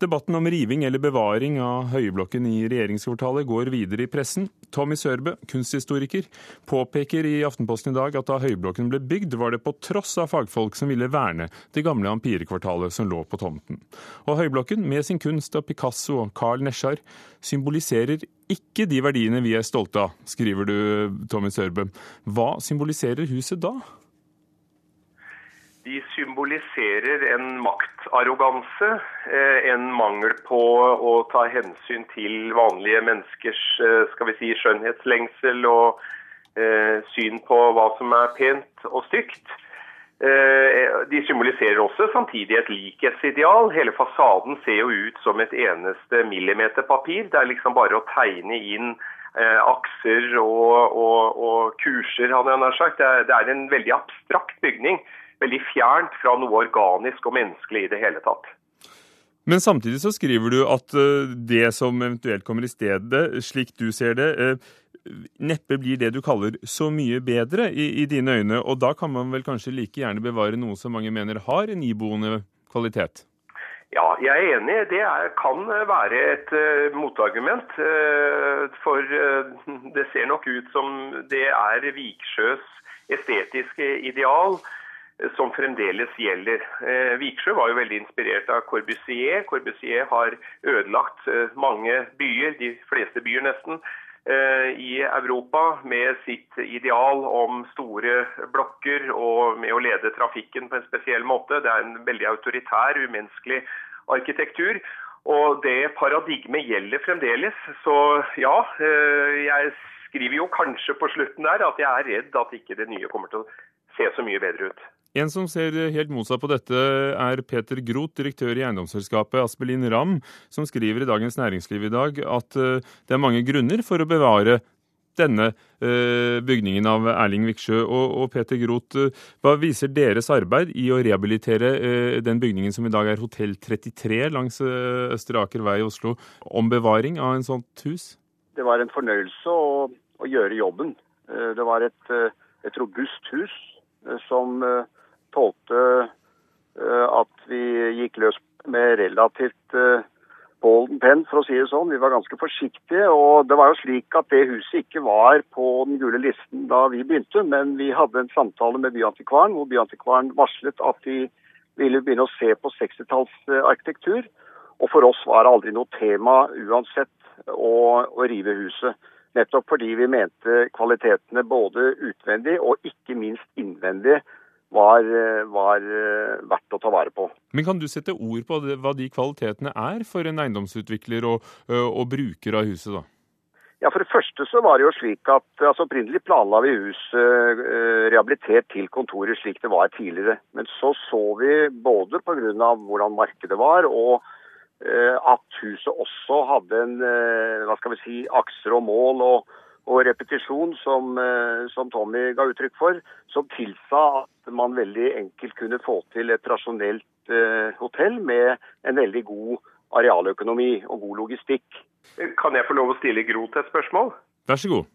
Debatten om riving eller bevaring av Høyblokken i regjeringskvartalet går videre i pressen. Tommy Sørbø, kunsthistoriker, påpeker i Aftenposten i dag at da Høyblokken ble bygd, var det på tross av fagfolk som ville verne det gamle empirekvartalet som lå på tomten. Og Høyblokken, med sin kunst av Picasso og Carl Nesjar, symboliserer ikke de verdiene vi er stolte av, skriver du, Tommy Sørbø. Hva symboliserer huset da? De symboliserer en maktarroganse, eh, en mangel på å ta hensyn til vanlige menneskers eh, skal vi si, skjønnhetslengsel og eh, syn på hva som er pent og stygt. De symboliserer også samtidig et likhetsideal. Hele fasaden ser jo ut som et eneste millimeterpapir. Det er liksom bare å tegne inn akser og, og, og kurser, hadde jeg nær sagt. Det er, en veldig abstrakt bygning veldig fjernt fra noe organisk og menneskelig i det hele tatt. Men samtidig så skriver du at eh, det som eventuelt kommer i stedet, slik du ser det, eh, neppe blir det du kaller så mye bedre i, i, dine øyne. Og da kan man vel kanskje like gjerne bevare noe som mange mener har en iboende kvalitet? Ja, jeg er enig. Det er, kan være et uh, motargument. Uh, for uh, det ser nok ut som det er Viksjøs estetiske ideal som fremdeles gjelder. Eh, Viksjø var jo veldig inspirert av Corbusier. Corbusier har ødelagt eh, mange byer, de fleste byer nesten, eh, i Europa med sitt ideal om store blokker og med å lede trafikken på en spesiell måte. Det er en veldig autoritær, umenneskelig arkitektur. Og det paradigmet gjelder fremdeles. Så ja, jeg skriver jo kanskje på slutten der at jeg er redd at ikke det nye kommer til å se så mye bedre ut. En som ser helt motsatt på dette, er Peter Groth, direktør i eiendomsselskapet Aspelin Ram, som skriver i Dagens Næringsliv i dag at eh, det er mange grunner for å bevare denne eh, bygningen av Erling Viksjø. Og, Peter Groth, eh, hva viser deres arbeid i å rehabilitere den bygningen som i dag er Hotell 33 langs Østre Aker vei i Oslo, om bevaring av en sånt hus? Det var en fornøyelse å, å gjøre jobben. Det var et, et robust hus som tålte eh, at vi gikk løs med relativt eh, Penn, for å si det sånn. Vi var ganske forsiktige. Og det var jo slik at det huset ikke var på den gule listen da vi begynte, men vi hadde en samtale med Byantikvaren, hvor Byantikvaren varslet at de ville begynne å se på 60-tallsarkitektur. Og for oss var det aldri noe tema uansett å, å rive huset. Nettopp fordi vi mente kvalitetene både utvendig og ikke minst innvendig var, var, eh, verdt å ta vare på. Men Kan du sette ord på hva de kvalitetene er for en eiendomsutvikler og, og bruker av huset? da? Ja, For det første så var det jo slik at altså Opprinnelig planla vi huset rehabilitert til kontoret slik det var tidligere. Men så så vi både pga. hvordan markedet var og at huset også hadde en hva skal vi si, akser og mål og, og repetisjon, som, eh, som, Tommy ga uttrykk for, som tilsa at man veldig enkelt kunne få til et rasjonelt eh, hotell med en veldig god arealøkonomi og god logistikk. Kan jeg få lov å stille Groth et spørsmål? Vær så god.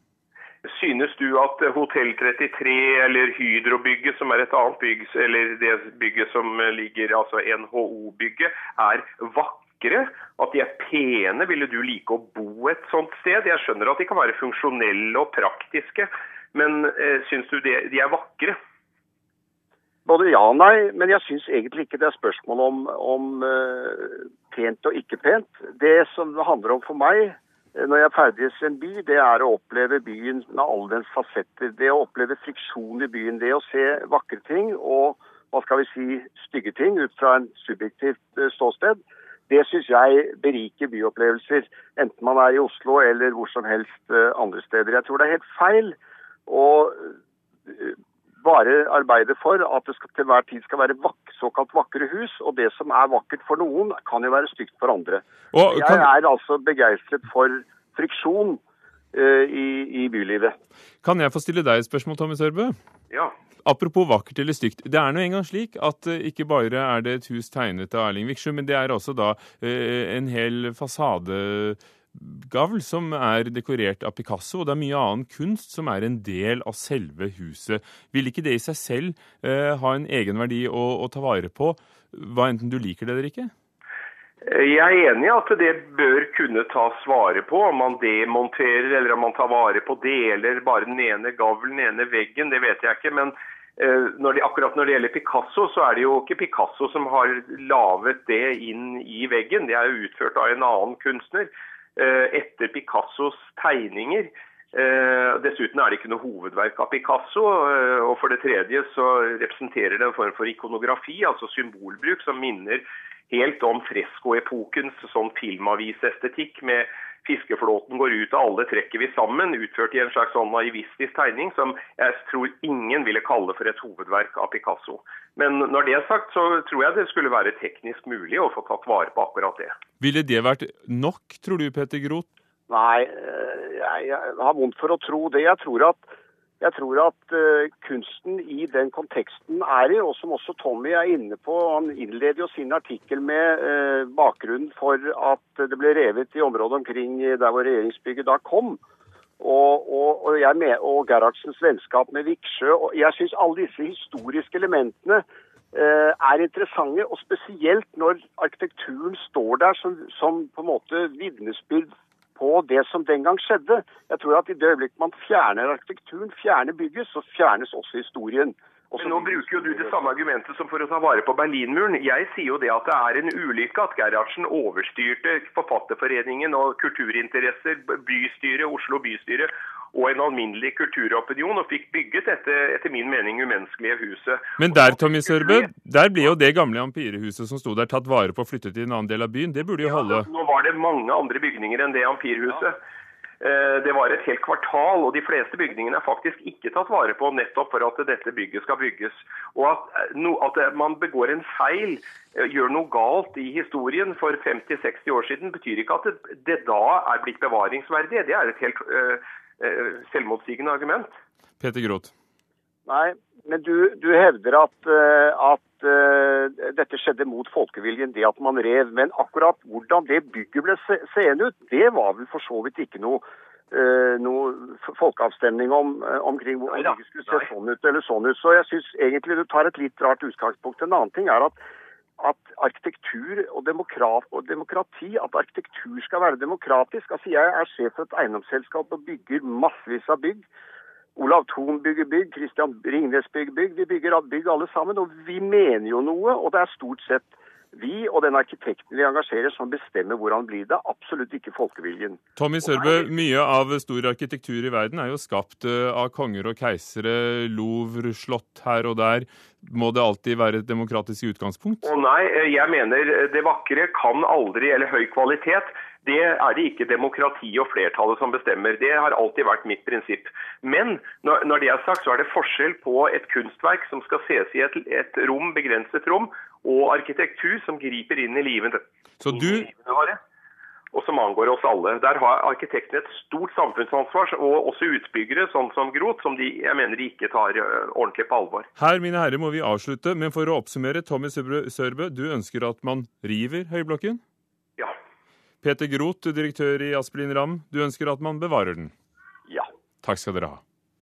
Synes du at Hotell 33 eller Hydro-bygget, som er et annet bygg, eller det bygget som ligger, altså NHO-bygget, er vakkert? Vakre, at de er pene. Ville du like å bo et sånt sted? Jeg skjønner at de kan være funksjonelle og praktiske, men eh, syns du de, de er vakre? Både ja og nei, men jeg syns egentlig ikke det er spørsmål om, om uh, pent og ikke pent. Det som det handler om for meg eh, når jeg ferdes i en by, det er å oppleve byen med alle dens fasetter. Det å oppleve friksjon i byen. Det å se vakre ting og hva skal vi si, stygge ting ut fra en subjektivt uh, ståsted. Det syns jeg beriker byopplevelser, enten man er i Oslo eller hvor som helst eh, andre steder. Jeg tror det er helt feil å eh, bare arbeide for at det skal, til hver tid skal være vak såkalt vakre hus. Og det som er vakkert for noen, kan jo være stygt for andre. Og, kan... Jeg er altså begeistret for friksjon uh, i, i, bylivet. Kan jeg få stille deg et spørsmål, Tommy Sørbø? Ja. Apropos vakkert eller stygt. Det er nå engang slik at uh, ikke bare er det et hus tegnet av Erling Viksjø, men det er også da uh, en hel fasadegavl som er dekorert av Picasso, og det er mye annen kunst som er en del av selve huset. Vil ikke det i seg selv uh, ha en egenverdi å, å ta vare på, hva enten du liker det eller ikke? Jeg er enig i at det bør kunne tas vare på. Om man demonterer eller om man tar vare på deler, bare den ene gavlen, den ene veggen, det vet jeg ikke. Men eh, når det, akkurat når det gjelder Picasso, så er det jo ikke Picasso som har laget det inn i veggen. Det er utført av en annen kunstner eh, etter Picassos tegninger. Eh, dessuten er det ikke noe hovedverk av Picasso. og for det tredje så representerer det en form for ikonografi, altså symbolbruk, som minner helt om freskoepokens sånn filmavisestetikk med fiskeflåten går ut av alle trekker vi sammen, utført i en slags sånn naivistisk tegning som jeg tror ingen ville kalle for et hovedverk av Picasso. Men når det er sagt, så tror jeg det skulle være teknisk mulig å få tatt vare på akkurat det. Ville det vært nok, tror du, Petter Groth? Nei, eh, jeg, jeg har vondt for å tro det. Jeg tror at jeg tror at uh, kunsten i den konteksten er i, og som også Tommy er inne på Han innleder jo sin artikkel med uh, bakgrunnen for at det ble revet i området omkring der hvor regjeringsbygget da kom. Og, og, og, jeg med, og Gerhardsens vennskap med Viksjø. og Jeg syns alle disse historiske elementene uh, er interessante, og spesielt når arkitekturen står der som, som på en måte vitnesbyrd på det som den gang skjedde. Jeg tror at i det øyeblikk man fjerner arkitekturen, fjerner bygget, så fjernes også historien. Men nå bruker jo du det samme argumentet som for å ta vare på Berlinmuren. Jeg sier jo det at det er en ulykke at Gerhardsen overstyrte Forfatterforeningen og kulturinteresser, bystyret, Oslo bystyre og en alminnelig kulturopinion, og fikk bygget dette etter min mening umenneskelige huset. Men der Tommy Sørbø, der ble jo det gamle ampirehuset som sto der tatt vare på og flyttet til en annen del av byen. Det burde jo holde. Ja, nå var det mange andre bygninger enn det ampirhuset. Eh, det var et helt kvartal, og de fleste bygningene er faktisk ikke tatt vare på nettopp for at dette bygget skal bygges. Og at, no, at man begår en feil, eh, gjør noe galt i historien for 50-60 år siden, betyr ikke at det, det, da er blitt bevaringsverdig. Det er et helt uh, selvmotsigende argument. Peter Groth. Nei, men du, du hevder at, at uh, dette skjedde mot folkeviljen, det at man rev. Men akkurat hvordan det bygget ble se seende ut, det var vel for så vidt ikke noe, noe folkeavstemning om, omkring hvor det skulle se sånn ut eller sånn ut. Så jeg syns egentlig du tar et litt rart utgangspunkt. En annen ting er at, at arkitektur og, og, demokrati, at arkitektur skal være demokratisk. Altså Jeg er sjef for et eiendomsselskap og bygger massevis av bygg. Olav Thon bygger bygg, Christian Ringnes bygger bygg. Vi bygger bygg alle sammen. Og vi mener jo noe, og det er stort sett vi og den arkitekten vi engasjerer som bestemmer hvordan blir det, absolutt ikke folkeviljen. Tommy Sørbø, mye av stor arkitektur i verden er jo skapt eh, av konger og keisere, Louvre, slott her og der. Må det alltid være et demokratisk utgangspunkt? Å nei, eh, jeg mener det vakre kan aldri, eller høy kvalitet, det er det ikke demokrati og flertallet som bestemmer. Det har alltid vært mitt prinsipp. Men når det er sagt, så er det forskjell på et kunstverk som skal ses i et, et rom, begrenset rom, og arkitektur som griper inn i livet. Så du... Og som angår oss alle. Der har arkitektene et stort samfunnsansvar, og også utbyggere, sånn som Groth, som de, jeg mener de ikke tar ordentlig på alvor. Her, mine herrer, må vi avslutte, men for å oppsummere, Tommy Sørbø, du ønsker at man river Høyblokken? Ja. Peter Groth, direktør i Aspelin Ramm, du ønsker at man bevarer den? Ja. Takk skal dere ha.